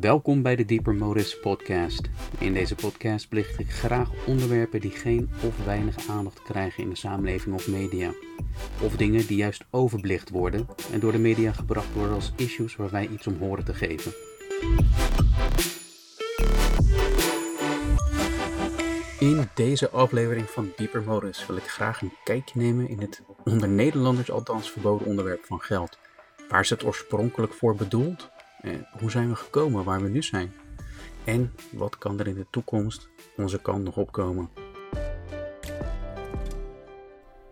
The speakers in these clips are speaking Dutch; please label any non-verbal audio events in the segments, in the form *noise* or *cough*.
Welkom bij de Deeper Modus podcast. In deze podcast belicht ik graag onderwerpen die geen of weinig aandacht krijgen in de samenleving of media. Of dingen die juist overbelicht worden en door de media gebracht worden als issues waar wij iets om horen te geven. In deze aflevering van Deeper Modus wil ik graag een kijkje nemen in het onder Nederlanders althans verboden onderwerp van geld. Waar is het oorspronkelijk voor bedoeld? Eh, hoe zijn we gekomen waar we nu zijn? En wat kan er in de toekomst onze kant nog opkomen?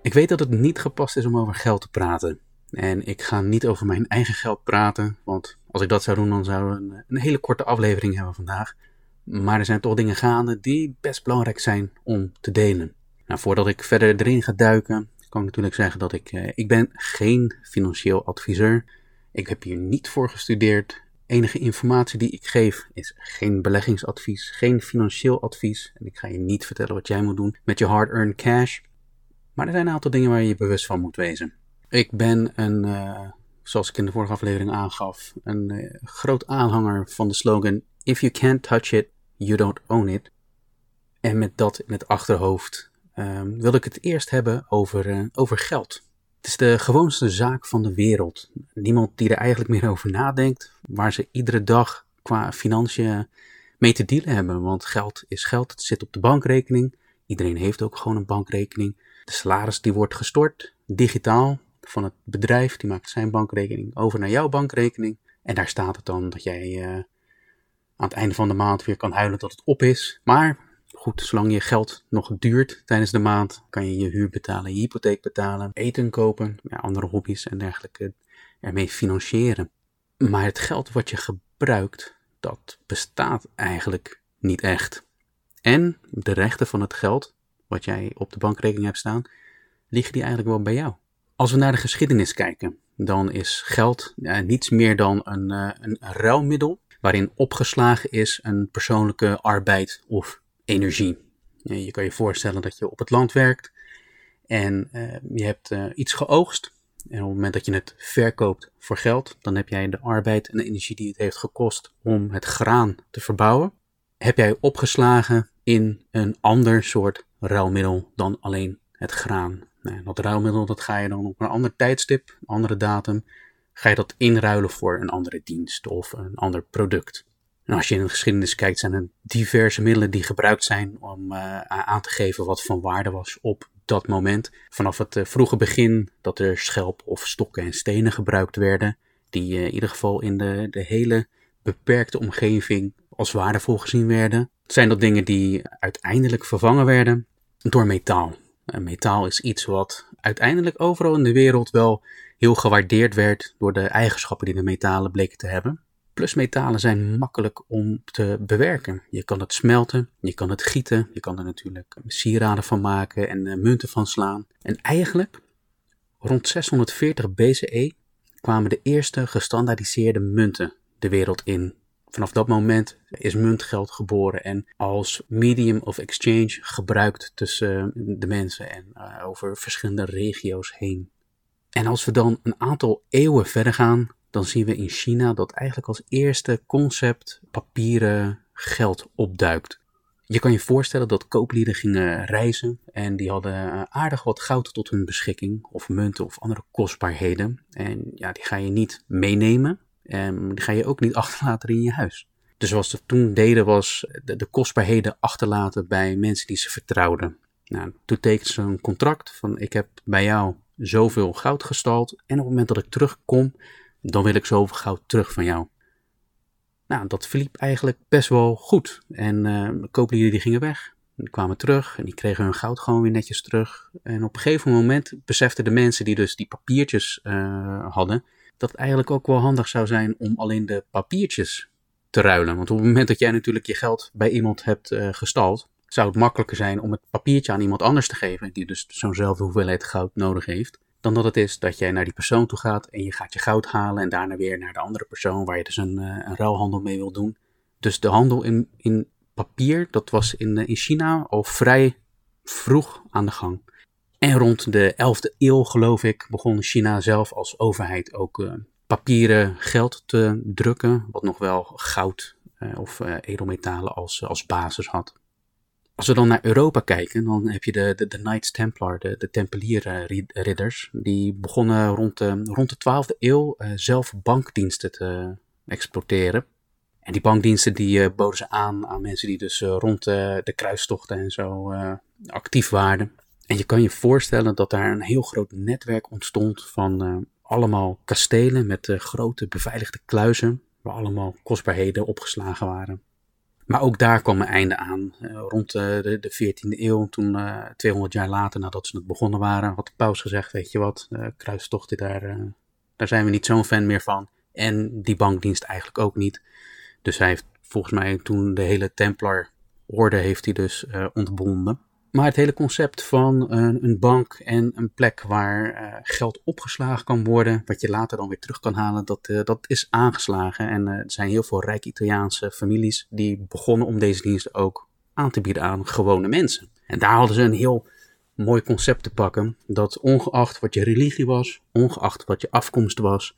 Ik weet dat het niet gepast is om over geld te praten. En ik ga niet over mijn eigen geld praten, want als ik dat zou doen, dan zouden we een, hele korte aflevering hebben vandaag. Maar er zijn toch dingen gaande die best belangrijk zijn om te delen. Nou, voordat ik verder erin ga duiken, kan ik natuurlijk zeggen dat ik, eh, ik ben geen financieel adviseur. Ik heb hier niet voor gestudeerd. Enige informatie die ik geef is geen beleggingsadvies, geen financieel advies. En ik ga je niet vertellen wat jij moet doen met je hard-earned cash. Maar er zijn een aantal dingen waar je je bewust van moet wezen. Ik ben een, uh, zoals ik in de vorige aflevering aangaf, een uh, groot aanhanger van de slogan: If you can't touch it, you don't own it. En met dat in het achterhoofd um, wil ik het eerst hebben over, uh, over geld. Het is de gewoonste zaak van de wereld. Niemand die er eigenlijk meer over nadenkt, waar ze iedere dag qua financiën mee te dealen hebben. Want geld is geld, het zit op de bankrekening. Iedereen heeft ook gewoon een bankrekening. De salaris die wordt gestort, digitaal, van het bedrijf, die maakt zijn bankrekening over naar jouw bankrekening. En daar staat het dan dat jij uh, aan het einde van de maand weer kan huilen dat het op is. Maar goed, zolang je geld nog duurt tijdens de maand, kan je je huur betalen, je hypotheek betalen, eten kopen, andere hobby's en dergelijke ermee financieren. Maar het geld wat je gebruikt, dat bestaat eigenlijk niet echt. En de rechten van het geld, wat jij op de bankrekening hebt staan, liggen die eigenlijk wel bij jou. Als we naar de geschiedenis kijken, dan is geld niets meer dan een, uh, een ruilmiddel waarin opgeslagen is een persoonlijke arbeid of energie. Je kan je voorstellen dat je op het land werkt en uh, je hebt uh, iets geoogst. En op het moment dat je het verkoopt voor geld, dan heb jij de arbeid en de energie die het heeft gekost om het graan te verbouwen, heb jij opgeslagen in een ander soort ruilmiddel dan alleen het graan. Nou, dat ruilmiddel dat ga je dan op een ander tijdstip, een andere datum, ga je dat inruilen voor een andere dienst of een ander product. En als je in de geschiedenis kijkt, zijn er diverse middelen die gebruikt zijn om uh, aan te geven wat van waarde was op dat moment. Vanaf het uh, vroege begin dat er schelp of stokken en stenen gebruikt werden, die uh, in ieder geval in de, de hele beperkte omgeving als waardevol gezien werden, zijn dat dingen die uiteindelijk vervangen werden door metaal. En metaal is iets wat uiteindelijk overal in de wereld wel heel gewaardeerd werd door de eigenschappen die de metalen bleken te hebben. Plus metalen zijn makkelijk om te bewerken. Je kan het smelten, je kan het gieten, je kan er natuurlijk sieraden van maken en uh, munten van slaan. En eigenlijk, rond 640 BCE kwamen de eerste gestandaardiseerde munten de wereld in. Vanaf dat moment is muntgeld geboren en als medium of exchange gebruikt tussen de mensen en uh, over verschillende regio's heen. En als we dan een aantal eeuwen verder gaan, dan zien we in China dat eigenlijk als eerste concept papieren geld opduikt. Je kan je voorstellen dat kooplieden gingen reizen en die hadden aardig wat goud tot hun beschikking, of munten of andere kostbaarheden. En ja, die ga je niet meenemen en die ga je ook niet *laughs* achterlaten in je huis. Dus wat ze toen deden was de, de kostbaarheden achterlaten bij mensen die ze vertrouwden. Nou, toen tekenden ze een contract van ik heb bij jou zoveel goud gestald en op het moment dat ik terugkom dan wil ik zoveel goud terug van jou. Nou, dat verliep eigenlijk best wel goed. En uh, de kooplieden die gingen weg. Die kwamen terug en die kregen hun goud gewoon weer netjes terug. En op een gegeven moment beseften de mensen die dus die papiertjes uh, hadden, dat het eigenlijk ook wel handig zou zijn om alleen de papiertjes te ruilen. Want op het moment dat jij natuurlijk je geld bij iemand hebt uh, gestald, zou het makkelijker zijn om het papiertje aan iemand anders te geven, die dus zo'nzelfde hoeveelheid goud nodig heeft dan dat het is dat jij naar die persoon toe gaat en je gaat je goud halen en daarna weer naar de andere persoon waar je dus een, uh, een ruilhandel mee wil doen. Dus de handel in, in papier, dat was in, uh, in China al vrij vroeg aan de gang. En rond de 11e eeuw, geloof ik, begon China zelf als overheid ook uh, papieren geld te drukken, wat nog wel goud of edelmetalen als, als basis had. Als we dan naar Europa kijken, dan heb je de, de, de Knights Templar, de, de Tempelierridders. Die begonnen rond de, rond de 12e eeuw zelf bankdiensten te exploiteren. En die bankdiensten die boden ze aan aan mensen die dus rond de kruistochten en zo actief waren. En je kan je voorstellen dat daar een heel groot netwerk ontstond van allemaal kastelen met grote beveiligde kluizen, waar allemaal kostbaarheden opgeslagen waren. Maar ook daar kwam een einde aan. Uh, rond de, de 14e eeuw, toen 200 jaar later nadat ze het begonnen waren, had de paus gezegd, weet je wat, kruistochten, daar, daar zijn we niet zo'n fan meer van. En die bankdienst eigenlijk ook niet. Dus hij heeft volgens mij toen de hele Templar orde heeft hij dus ontbonden. Maar het hele concept van een, een bank en een plek waar uh, geld opgeslagen kan worden, wat je later dan weer terug kan halen, dat, uh, dat is aangeslagen. En uh, er zijn heel veel rijke Italiaanse families die begonnen om deze diensten ook aan te bieden aan gewone mensen. En daar hadden ze een heel mooi concept te pakken, dat ongeacht wat je religie was, ongeacht wat je afkomst was,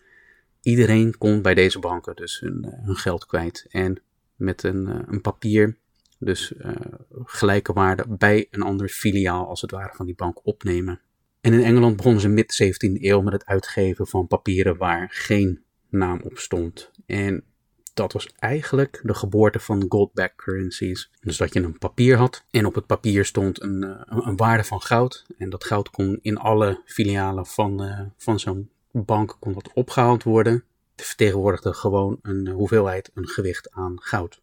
iedereen kon bij deze banken dus hun, hun geld kwijt. En met een, een papier dus uh, gelijke waarde bij een ander filiaal als het ware van die bank opnemen. En in Engeland begonnen ze mid 17e eeuw met het uitgeven van papieren waar geen naam op stond. En dat was eigenlijk de geboorte van gold-backed currencies. Dus dat je een papier had en op het papier stond een, eh, een, waarde van goud. En dat goud kon in alle filialen van, uh, van zo'n bank kon dat opgehaald worden. Het vertegenwoordigde gewoon een hoeveelheid, een gewicht aan goud.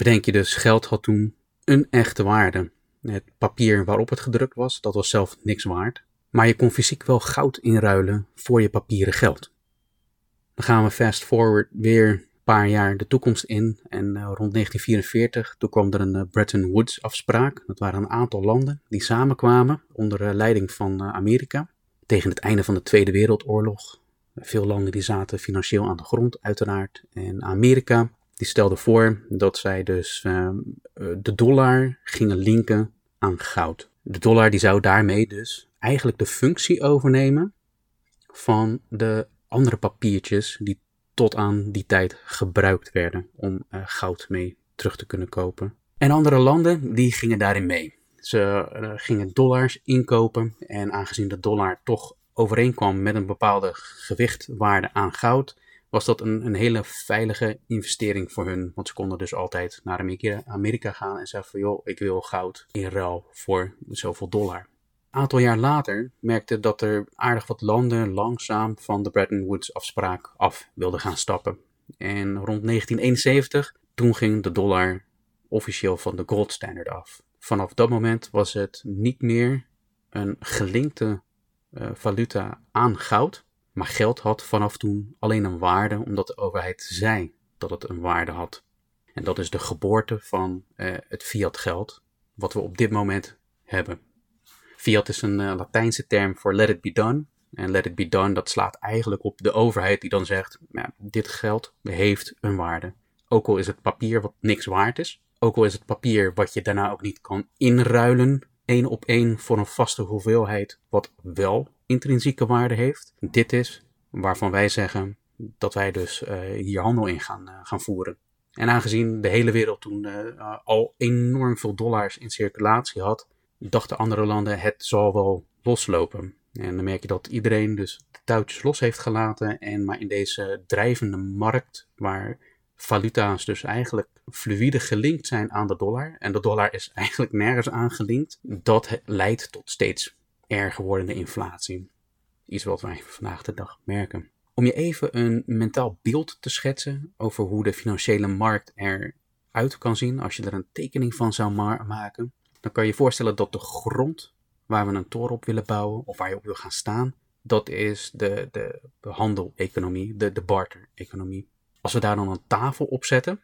Bedenk je dus, geld had toen een echte waarde. Het papier waarop het gedrukt was, dat was zelf niks waard. Maar je kon fysiek wel goud inruilen voor je papieren geld. Dan gaan we fast forward weer een paar jaar de toekomst in. En uh, rond 1944, toen kwam er een uh, Bretton Woods afspraak. Dat waren een aantal landen die samenkwamen onder uh, leiding van Amerika. Tegen het einde van de Tweede Wereldoorlog. Veel landen die zaten financieel aan de grond uiteraard. En Amerika die stelde voor dat zij dus uh, de dollar gingen linken aan goud. De dollar die zou daarmee dus eigenlijk de functie overnemen van de andere papiertjes die tot aan die tijd gebruikt werden om uh, goud mee terug te kunnen kopen. En andere landen die gingen daarin mee. Ze gingen dollars inkopen en aangezien de dollar toch overeenkwam met een bepaalde gewichtwaarde aan goud, was dat een, een hele veilige investering voor hun. Want ze konden dus altijd naar Amerika, gaan en zeggen van joh, ik wil goud in ruil voor zoveel dollar. Een aantal jaar later merkte dat er aardig wat landen langzaam van de Bretton Woods afspraak af wilden gaan stappen. En rond 1971, toen ging de dollar officieel van de gold standard af. Vanaf dat moment was het niet meer een gelinkte uh, valuta aan goud, maar geld had vanaf toen alleen een waarde omdat de overheid zei dat het een waarde had. En dat is de geboorte van uh, het fiat geld, wat we op dit moment hebben. Fiat is een uh, Latijnse term voor let it be done. En let it be done, dat slaat eigenlijk op de overheid die dan zegt, ja, dit geld heeft een waarde. Ook al is het papier wat niks waard is. Ook al is het papier wat je daarna ook niet kan inruilen, één op één voor een vaste hoeveelheid, wat wel intrinsieke waarde heeft. Dit is waarvan wij zeggen dat wij dus uh, hier handel in gaan, uh, gaan voeren. En aangezien de hele wereld toen uh, al enorm veel dollars in circulatie had, dachten andere landen het zal wel loslopen. En dan merk je dat iedereen dus de touwtjes los heeft gelaten en maar in deze drijvende markt waar valuta's dus eigenlijk fluïde gelinkt zijn aan de dollar en de dollar is eigenlijk nergens aangelinkt, dat leidt tot steeds erger wordende inflatie. Iets wat wij vandaag de dag merken. Om je even een mentaal beeld te schetsen over hoe de financiële markt eruit kan zien als je er een tekening van zou maken, dan kan je je voorstellen dat de grond waar we een toren op willen bouwen of waar je op wil gaan staan, dat is de, de, de handel-economie, de, de barter-economie. Als we daar dan een tafel op zetten,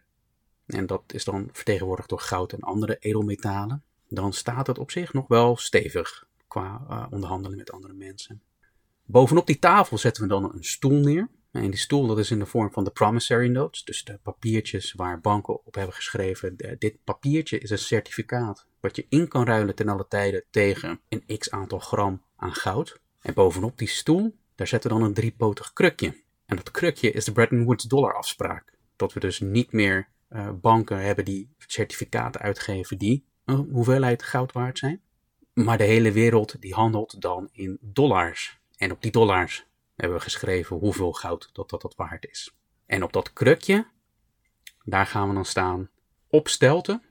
en dat is dan vertegenwoordigd door goud en andere edelmetalen, dan staat het op zich nog wel stevig qua uh, onderhandelen met andere mensen. Bovenop die tafel zetten we dan een stoel neer. En die stoel dat is in de vorm van de promissory notes, dus de papiertjes waar banken op hebben geschreven. dit papiertje is een certificaat wat je in kan ruilen ten alle tijden tegen een x aantal gram aan goud. En bovenop die stoel, daar zetten we dan een driepotig krukje. En dat krukje is de Bretton Woods dollar afspraak. Dat we dus niet meer uh, banken hebben die certificaten uitgegeven die een hoeveelheid goud waard zijn. Maar de hele wereld die handelt dan in dollars. En op die dollars hebben we geschreven hoeveel goud dat, dat, dat waard is. En op dat krukje, daar gaan we dan staan op stelten.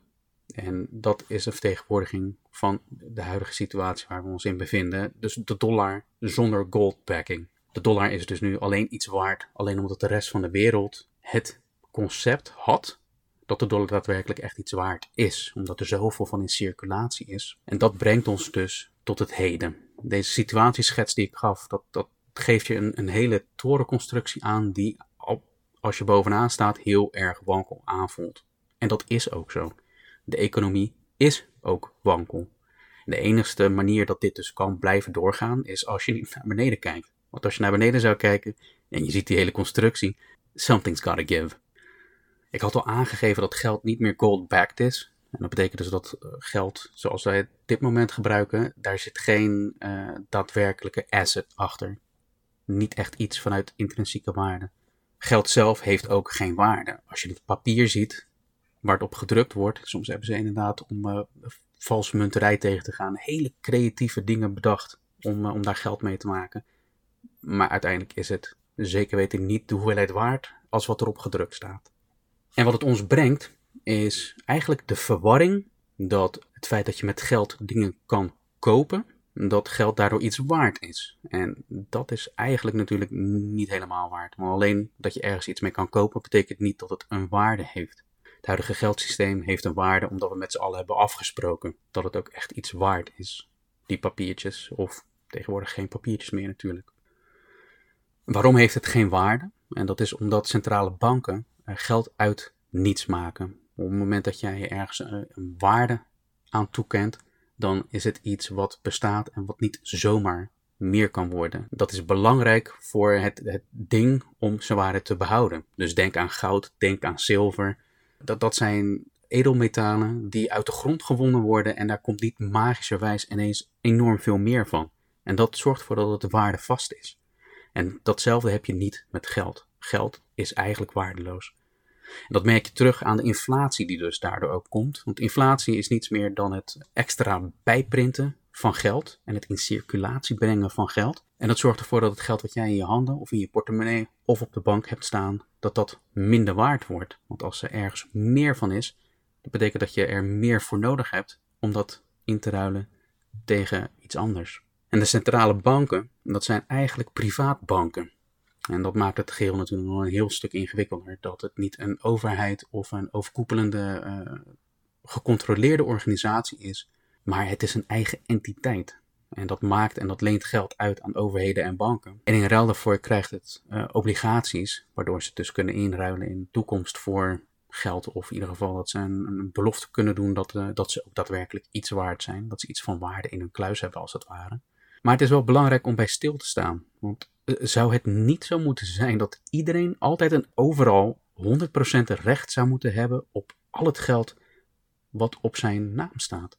En dat is een vertegenwoordiging van de huidige situatie waar we ons in bevinden. Dus de dollar zonder gold backing. De dollar is dus nu alleen iets waard, alleen omdat de rest van de wereld het concept had dat de dollar daadwerkelijk echt iets waard is, omdat er zoveel van in circulatie is. En dat brengt ons dus tot het heden. Deze situatieschets die ik gaf, dat, dat geeft je een, een hele torenconstructie aan die, als je bovenaan staat, heel erg wankel aanvoelt. En dat is ook zo. De economie is ook wankel. de enige manier dat dit dus kan blijven doorgaan, is als je niet naar beneden kijkt. Want als je naar beneden zou kijken en je ziet die hele constructie, something's gotta give. Ik had al aangegeven dat geld niet meer gold-backed is. En dat betekent dus dat eh, geld zoals wij het dit moment gebruiken, daar zit geen uh, daadwerkelijke asset achter. Niet echt iets vanuit intrinsieke waarde. Geld zelf heeft ook geen waarde. Als je het papier ziet waar het op gedrukt wordt, soms hebben ze inderdaad om uh, valse munterij tegen te gaan, hele creatieve dingen bedacht om, om daar geld mee te maken. Maar uiteindelijk is het zeker weten niet de hoeveelheid waard als wat erop gedrukt staat. En wat het ons brengt, is eigenlijk de verwarring dat het feit dat je met geld dingen kan kopen, dat geld daardoor iets waard is. En dat is eigenlijk natuurlijk niet helemaal waard. Maar alleen dat je ergens iets mee kan kopen, betekent niet dat het een waarde heeft. Het huidige geldsysteem heeft een waarde omdat we met z'n allen hebben afgesproken dat het ook echt iets waard is. Die papiertjes, of tegenwoordig geen papiertjes meer natuurlijk. Waarom heeft het geen waarde? En dat is omdat centrale banken geld uit niets maken. Op het moment dat jij ergens eh, een waarde aan toekent, dan is het iets wat bestaat en wat niet zomaar meer kan worden. Dat is belangrijk voor het, het ding om zijn waarde te behouden. Dus denk aan goud, denk aan zilver. Dat, dat zijn edelmetalen die uit de grond gewonnen worden en daar komt niet magischerwijs ineens enorm veel meer van. En dat zorgt ervoor dat het de waarde vast is. En datzelfde heb je niet met geld. Geld is eigenlijk waardeloos. En dat merk je terug aan de inflatie die dus daardoor ook komt. Want inflatie is niets meer dan het extra bijprinten van geld en het in circulatie brengen van geld. En dat zorgt ervoor dat het geld wat jij in je handen of in je portemonnee of op de bank hebt staan, dat dat minder waard wordt. Want als er ergens meer van is, dat betekent dat je er meer voor nodig hebt om dat in te ruilen tegen iets anders. En de centrale banken, dat zijn eigenlijk privaatbanken. En dat maakt het geheel natuurlijk nog een heel stuk ingewikkelder. Dat het niet een overheid of een overkoepelende, uh, gecontroleerde organisatie is, maar het is een eigen entiteit. En dat maakt en dat leent geld uit aan overheden en banken. En in ruil daarvoor krijgt het uh, obligaties, waardoor ze dus kunnen inruilen in de toekomst voor geld. Of in ieder geval dat ze een, belofte kunnen doen dat, uh, dat ze ook daadwerkelijk iets waard zijn. Dat ze iets van waarde in hun kluis hebben als het ware. Maar het is wel belangrijk om bij stil te staan. Want eh, zou het niet zo moeten zijn dat iedereen altijd en overal 100% recht zou moeten hebben op al het geld wat op zijn naam staat?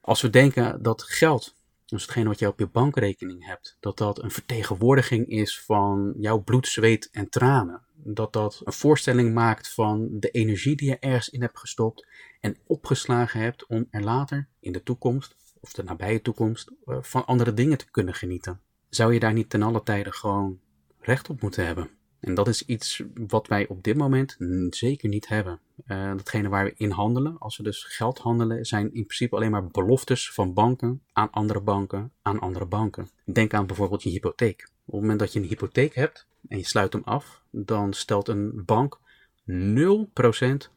Als we denken dat geld, dus hetgene wat je op je bankrekening hebt, dat dat een vertegenwoordiging is van jouw bloed, zweet en tranen. Dat dat een voorstelling maakt van de energie die je ergens in hebt gestopt en opgeslagen hebt om er later in de toekomst of de nabije toekomst eh, van andere dingen te kunnen genieten. Zou je daar niet ten alle tijde gewoon recht op moeten hebben? En dat is iets wat wij op dit moment zeker niet hebben. Uh, datgene waar we in handelen, als we dus geld handelen, zijn in principe alleen maar beloftes van banken aan andere banken aan andere banken. Denk aan bijvoorbeeld je hypotheek. Op het moment dat je een hypotheek hebt en je sluit hem af, dan stelt een bank 0%,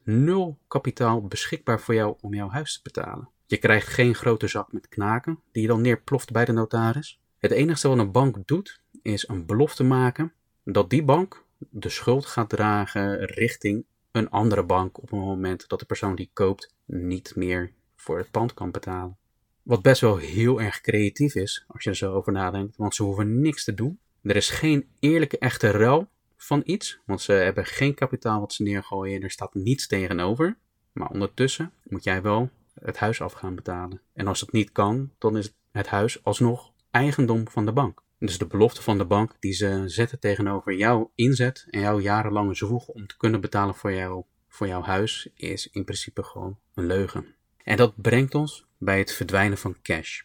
0 kapitaal beschikbaar voor jou om jouw huis te betalen. Je krijgt geen grote zak met knaken die je dan neerploft bij de notaris. Het enige wat een bank doet is een belofte maken dat die bank de schuld gaat dragen richting een andere bank op het moment dat de persoon die koopt niet meer voor het pand kan betalen. Wat best wel heel erg creatief is als je er zo over nadenkt, want ze hoeven niks te doen. Er is geen eerlijke echte ruil van iets, want ze hebben geen kapitaal wat ze neergooien, er staat niets tegenover. Maar ondertussen moet jij wel het huis af gaan betalen. En als dat niet kan, dan is het huis alsnog eigendom van de bank. Dus de belofte van de bank die ze zetten tegenover jouw inzet en jouw jarenlange zwoeg om te kunnen betalen voor jouw voor jouw huis is in principe gewoon een leugen. En dat brengt ons bij het verdwijnen van cash.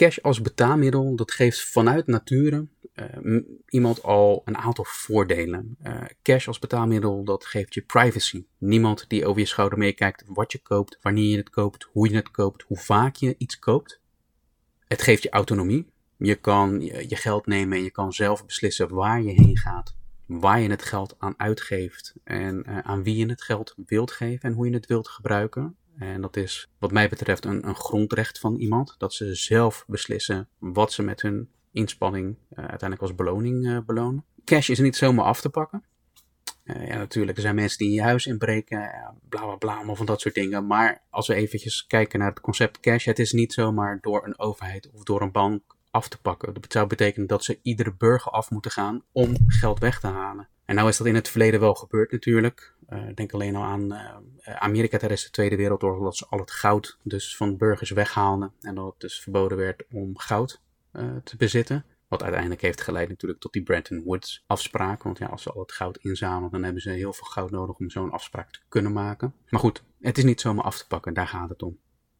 Cash als betaalmiddel, dat geeft vanuit nature uh, iemand al een aantal voordelen. Uh, cash als betaalmiddel, dat geeft je privacy. Niemand die over je schouder meekijkt wat je koopt, wanneer je het koopt, hoe je het koopt, hoe vaak je iets koopt. Het geeft je autonomie. Je kan je geld nemen en je kan zelf beslissen waar je heen gaat, waar je het geld aan uitgeeft en uh, aan wie je het geld wilt geven en hoe je het wilt gebruiken. En dat is wat mij betreft een, een grondrecht van iemand, dat ze zelf beslissen wat ze met hun inspanning uh, uiteindelijk als beloning uh, belonen. Cash is niet zomaar af te pakken. Uh, ja, natuurlijk, er zijn mensen die in je huis inbreken, bla bla bla, allemaal van dat soort dingen. Maar als we eventjes kijken naar het concept cash, het is niet zomaar door een overheid of door een bank af te pakken. Dat zou betekenen dat ze iedere burger af moeten gaan om geld weg te halen. En nou is dat in het verleden wel gebeurd natuurlijk. Uh, denk alleen al aan uh, Amerika tijdens de Tweede Wereldoorlog, dat ze al het goud dus van burgers weghaalden. En dat het dus verboden werd om goud te bezitten. Wat uiteindelijk heeft geleid natuurlijk tot die Bretton Woods afspraak. Want ja, als ze al het goud inzamelen, dan hebben ze heel veel goud nodig om zo'n afspraak te kunnen maken. Maar goed, het is niet zomaar af te pakken, daar gaat het om.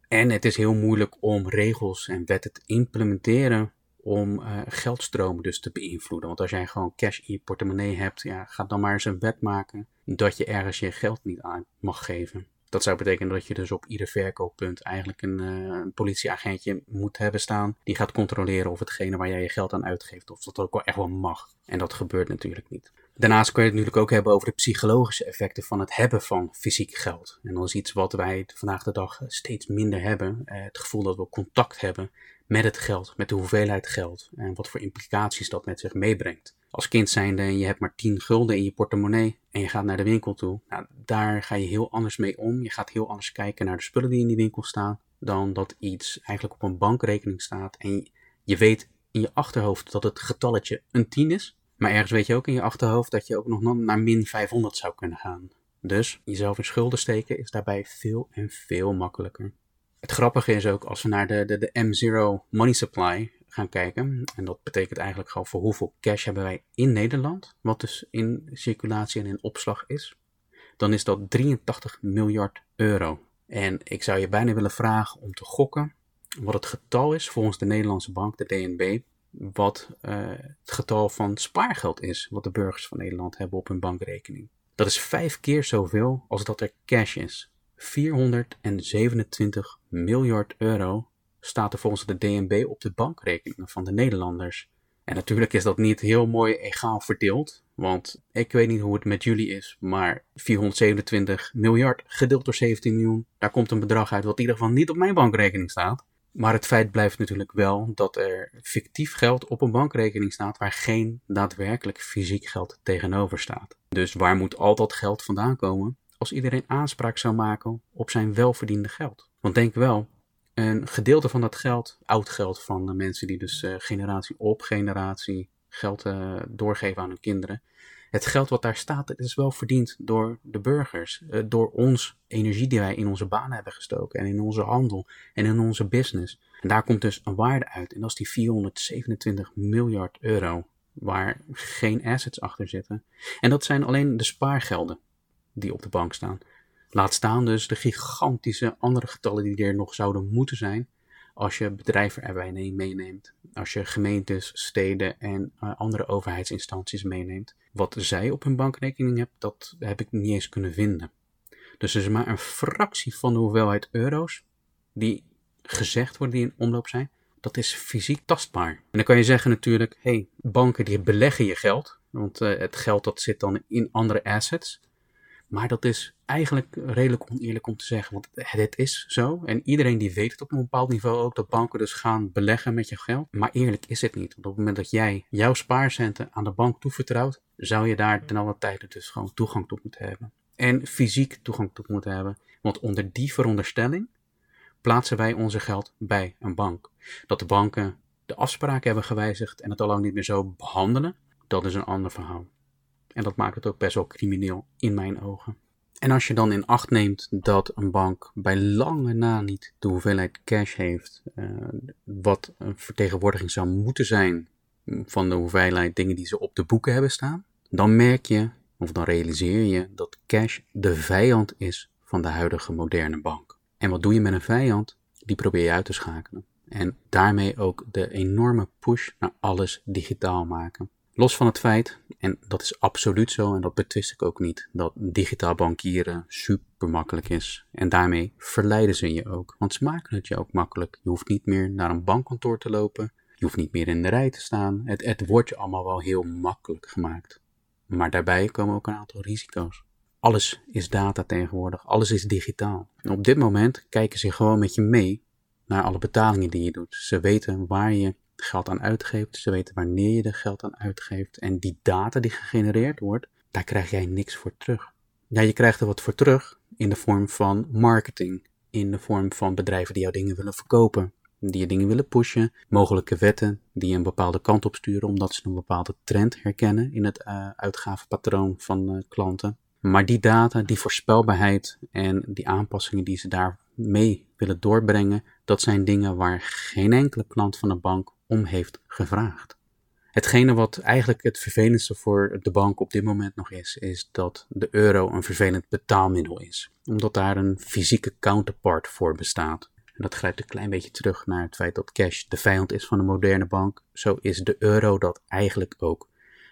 En het is heel moeilijk om regels en wetten te implementeren om uh, geldstromen dus te beïnvloeden. Want als jij gewoon cash in je portemonnee hebt, ja, ga dan maar eens een wet maken dat je ergens je geld niet aan mag geven. Dat zou betekenen dat je dus op ieder verkooppunt eigenlijk een, uh, een, politieagentje moet hebben staan. Die gaat controleren of hetgene waar jij je geld aan uitgeeft, of dat ook wel echt wel mag. En dat gebeurt natuurlijk niet. Daarnaast kun je het natuurlijk ook hebben over de psychologische effecten van het hebben van fysiek geld. En dat is iets wat wij vandaag de dag steeds minder hebben. Uh, het gevoel dat we contact hebben met het geld, met de hoeveelheid geld en wat voor implicaties dat met zich meebrengt. Als kind zijnde en je hebt maar 10 gulden in je portemonnee en je gaat naar de winkel toe, nou, daar ga je heel anders mee om. Je gaat heel anders kijken naar de spullen die in die winkel staan dan dat iets eigenlijk op een bankrekening staat en je weet in je achterhoofd dat het getalletje een 10 is, maar ergens weet je ook in je achterhoofd dat je ook nog naar min 500 zou kunnen gaan. Dus jezelf in schulden steken is daarbij veel en veel makkelijker. Het grappige is ook als we naar de, de, de M0 money supply gaan kijken. En dat betekent eigenlijk gewoon voor hoeveel cash hebben wij in Nederland. Wat dus in circulatie en in opslag is. Dan is dat 83 miljard euro. En ik zou je bijna willen vragen om te gokken wat het getal is volgens de Nederlandse bank, de DNB. Wat uh, het getal van spaargeld is wat de burgers van Nederland hebben op hun bankrekening. Dat is vijf keer zoveel als dat er cash is. 427 miljard euro staat er volgens de DNB op de bankrekeningen van de Nederlanders. En natuurlijk is dat niet heel mooi egaal verdeeld, want ik weet niet hoe het met jullie is, maar 427 miljard gedeeld door 17 miljoen, daar komt een bedrag uit wat in ieder geval niet op mijn bankrekening staat. Maar het feit blijft natuurlijk wel dat er fictief geld op een bankrekening staat waar geen daadwerkelijk fysiek geld tegenover staat. Dus waar moet al dat geld vandaan komen? Als iedereen aanspraak zou maken op zijn welverdiende geld. Want denk wel, een gedeelte van dat geld, oud geld van de mensen die dus uh, generatie op generatie geld uh, doorgeven aan hun kinderen. Het geld wat daar staat, het is wel verdiend door de burgers. Uh, door ons energie die wij in onze banen hebben gestoken. En in onze handel en in onze business. En daar komt dus een waarde uit. En dat is die 427 miljard euro. Waar geen assets achter zitten. En dat zijn alleen de spaargelden die op de bank staan. Laat staan dus de gigantische andere getallen die er nog zouden moeten zijn als je bedrijven erbij meeneemt. Als je gemeentes, steden en uh, andere overheidsinstanties meeneemt. Wat zij op hun bankrekening hebben, dat heb ik niet eens kunnen vinden. Dus er is maar een fractie van de hoeveelheid euro's die gezegd worden die in omloop zijn. Dat is fysiek tastbaar. En dan kan je zeggen natuurlijk, hey, banken die beleggen je geld. Want uh, het geld dat zit dan in andere assets. Maar dat is eigenlijk redelijk oneerlijk om te zeggen, want het is zo. En iedereen die weet het op een bepaald niveau ook, dat banken dus gaan beleggen met je geld. Maar eerlijk is het niet. Want op het moment dat jij jouw spaarcenten aan de bank toevertrouwt, zou je daar ten alle tijde dus gewoon toegang tot moeten hebben. En fysiek toegang tot moeten hebben. Want onder die veronderstelling plaatsen wij onze geld bij een bank. Dat de banken de afspraken hebben gewijzigd en het al lang niet meer zo behandelen, dat is een ander verhaal. En dat maakt het ook best wel crimineel in mijn ogen. En als je dan in acht neemt dat een bank bij lange na niet de hoeveelheid cash heeft, uh, wat een vertegenwoordiging zou moeten zijn van de hoeveelheid dingen die ze op de boeken hebben staan, dan merk je of dan realiseer je dat cash de vijand is van de huidige moderne bank. En wat doe je met een vijand? Die probeer je uit te schakelen. En daarmee ook de enorme push naar alles digitaal maken. Los van het feit, en dat is absoluut zo en dat betwist ik ook niet, dat digitaal bankieren super makkelijk is. En daarmee verleiden ze je ook, want ze maken het je ook makkelijk. Je hoeft niet meer naar een bankkantoor te lopen, je hoeft niet meer in de rij te staan. Het, wordt je allemaal wel heel makkelijk gemaakt. Maar daarbij komen ook een aantal risico's. Alles is data tegenwoordig, alles is digitaal. Op dit moment kijken ze gewoon met je mee naar alle betalingen die je doet. Ze weten waar je geld aan uitgeeft, ze weten wanneer je er geld aan uitgeeft. En die data die gegenereerd wordt, daar krijg jij niks voor terug. Ja, je krijgt er wat voor terug in de vorm van marketing, in de vorm van bedrijven die jouw dingen willen verkopen, die je dingen willen pushen, mogelijke wetten die een bepaalde kant op sturen omdat ze een bepaalde trend herkennen in het uh, uitgavenpatroon van uh, klanten. Maar die data, die voorspelbaarheid en die aanpassingen die ze daar mee willen doorbrengen, dat zijn dingen waar geen enkele klant van de bank om heeft gevraagd. Hetgene wat eigenlijk het vervelendste voor de bank op dit moment nog is, is dat de euro een vervelend betaalmiddel is. Omdat daar een fysieke counterpart voor bestaat. En dat grijpt een klein beetje terug naar het feit dat cash de vijand is van de moderne bank. Zo is de euro dat eigenlijk ook.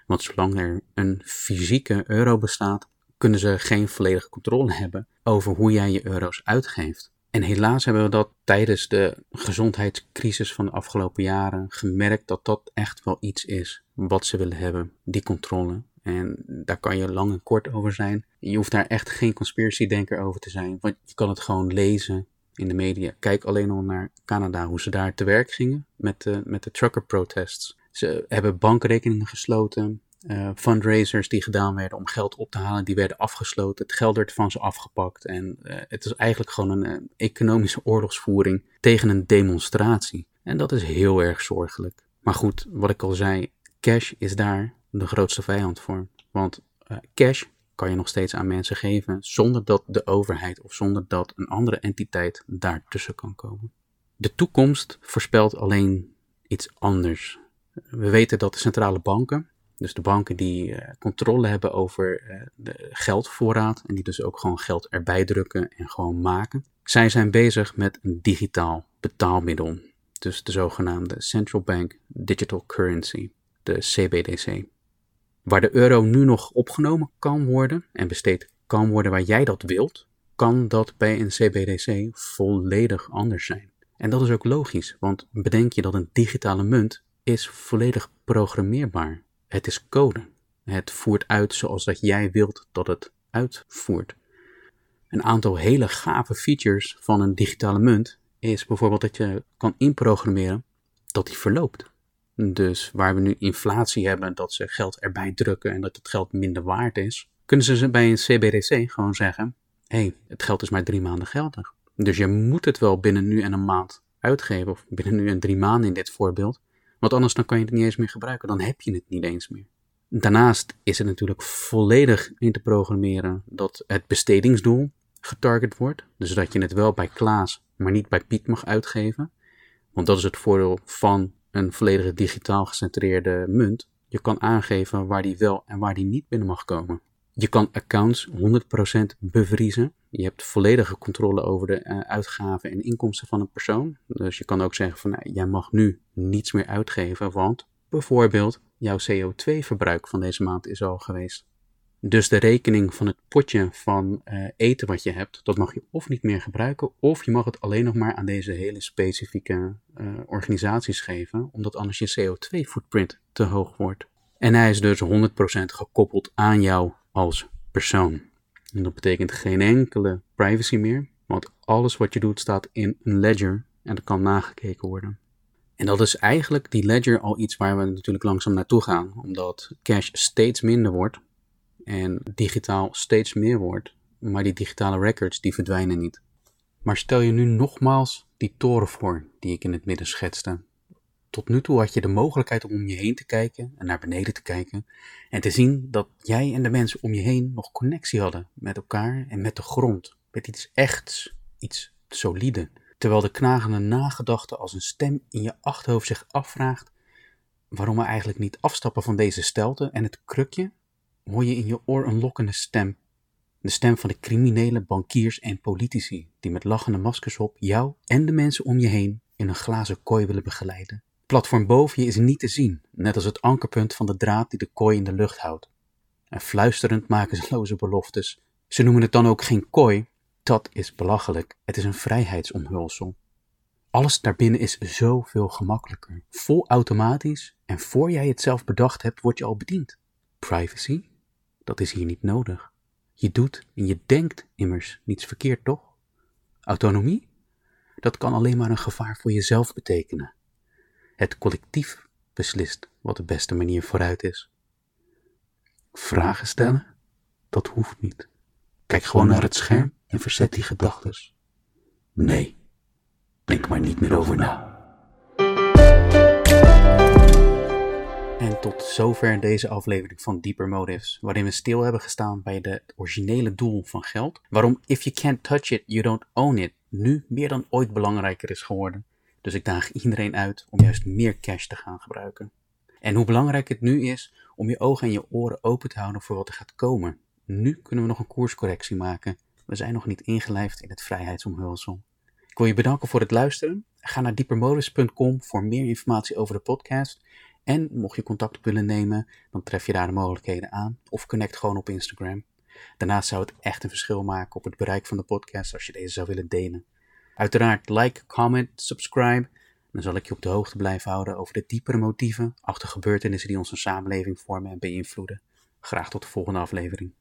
Want zolang er een fysieke euro bestaat, kunnen ze geen volledige controle hebben over hoe jij je euro's uitgeeft. En helaas hebben we dat tijdens de gezondheidscrisis van de afgelopen jaren gemerkt dat dat echt wel iets is wat ze willen hebben, die controle. En daar kan je lang en kort over zijn. Je hoeft daar echt geen conspiracy-denker over te zijn, want je kan het gewoon lezen in de media. Kijk alleen al naar Canada, hoe ze daar te werk gingen met de, met de trucker protests. Ze hebben bankrekeningen gesloten, uh, fundraisers die gedaan werden om geld op te halen, die werden afgesloten. Het geld werd van ze afgepakt. En uh, het is eigenlijk gewoon een economische oorlogsvoering tegen een demonstratie. En dat is heel erg zorgelijk. Maar goed, wat ik al zei, cash is daar de grootste vijand voor. Want cash kan je nog steeds aan mensen geven zonder dat de overheid of zonder dat een andere entiteit daartussen kan komen. De toekomst voorspelt alleen iets anders. We weten dat de centrale banken dus de banken die uh, controle hebben over uh, de geldvoorraad en die dus ook gewoon geld erbij drukken en gewoon maken. Zij zijn bezig met een digitaal betaalmiddel. Dus de zogenaamde Central Bank Digital Currency, de CBDC. Waar de euro nu nog opgenomen kan worden en besteed kan worden waar jij dat wilt, kan dat bij een CBDC volledig anders zijn. En dat is ook logisch, want bedenk je dat een digitale munt is volledig programmeerbaar. Het is code. Het voert uit zoals dat jij wilt dat het uitvoert. Een aantal hele gave features van een digitale munt is bijvoorbeeld dat je kan inprogrammeren dat die verloopt. Dus waar we nu inflatie hebben, dat ze geld erbij drukken en dat het geld minder waard is, kunnen ze bij een CBDC gewoon zeggen: hé, hey, het geld is maar drie maanden geldig. Dus je moet het wel binnen nu en een maand uitgeven, of binnen nu en drie maanden in dit voorbeeld. Want anders dan kan je het niet eens meer gebruiken. Dan heb je het niet eens meer. Daarnaast is het natuurlijk volledig in te programmeren dat het bestedingsdoel getarget wordt. Dus dat je het wel bij Klaas, maar niet bij Piet mag uitgeven. Want dat is het voordeel van een volledig digitaal gecentreerde munt. Je kan aangeven waar die wel en waar die niet binnen mag komen. Je kan accounts 100% bevriezen. Je hebt volledige controle over de uh, uitgaven en inkomsten van een persoon. Dus je kan ook zeggen van nou, jij mag nu niets meer uitgeven, want bijvoorbeeld jouw CO2-verbruik van deze maand is al geweest. Dus de rekening van het potje van uh, eten wat je hebt, dat mag je of niet meer gebruiken, of je mag het alleen nog maar aan deze hele specifieke uh, organisaties geven, omdat anders je CO2-footprint te hoog wordt. En hij is dus 100% gekoppeld aan jou als persoon. En dat betekent geen enkele privacy meer, want alles wat je doet staat in een ledger en dat kan nagekeken worden. En dat is eigenlijk die ledger al iets waar we natuurlijk langzaam naartoe gaan, omdat cash steeds minder wordt en digitaal steeds meer wordt, maar die digitale records die verdwijnen niet. Maar stel je nu nogmaals die toren voor die ik in het midden schetste. Tot nu toe had je de mogelijkheid om om je heen te kijken en naar beneden te kijken en te zien dat jij en de mensen om je heen nog connectie hadden met elkaar en met de grond, met iets echts, iets solide. Terwijl de knagende nagedachte als een stem in je achterhoofd zich afvraagt waarom we eigenlijk niet afstappen van deze stelte en het krukje, hoor je in je oor een lokkende stem. De stem van de criminele bankiers en politici die met lachende maskers op jou en de mensen om je heen in een glazen kooi willen begeleiden. Platform boven je is niet te zien, net als het ankerpunt van de draad die de kooi in de lucht houdt. En fluisterend maken ze *laughs* loze beloftes. Ze noemen het dan ook geen kooi. Dat is belachelijk. Het is een vrijheidsomhulsel. Alles daarbinnen is zoveel gemakkelijker. Vol automatisch en voor jij het zelf bedacht hebt, word je al bediend. Privacy? Dat is hier niet nodig. Je doet en je denkt immers niets verkeerd, toch? Autonomie? Dat kan alleen maar een gevaar voor jezelf betekenen. Het collectief beslist wat de beste manier vooruit is. Vragen stellen? Dat hoeft niet. Kijk gewoon naar het scherm en verzet die gedachtes. Nee, denk maar niet meer over na. En tot zover deze aflevering van Deeper Motives, waarin we stil hebben gestaan bij het originele doel van geld. Waarom if you can't touch it, you don't own it, nu meer dan ooit belangrijker is geworden. Dus ik daag iedereen uit om juist meer cash te gaan gebruiken. En hoe belangrijk het nu is om je ogen en je oren open te houden voor wat er gaat komen. Nu kunnen we nog een koerscorrectie maken. We zijn nog niet ingelijfd in het vrijheidsomhulsel. Ik wil je bedanken voor het luisteren. Ga naar diepermodus.com voor meer informatie over de podcast. En mocht je contact willen nemen, dan tref je daar de mogelijkheden aan. Of connect gewoon op Instagram. Daarnaast zou het echt een verschil maken op het bereik van de podcast als je deze zou willen delen. Uiteraard like, comment, subscribe. Dan zal ik je op de hoogte blijven houden over de diepere motieven achter gebeurtenissen die onze samenleving vormen en beïnvloeden. Graag tot de volgende aflevering.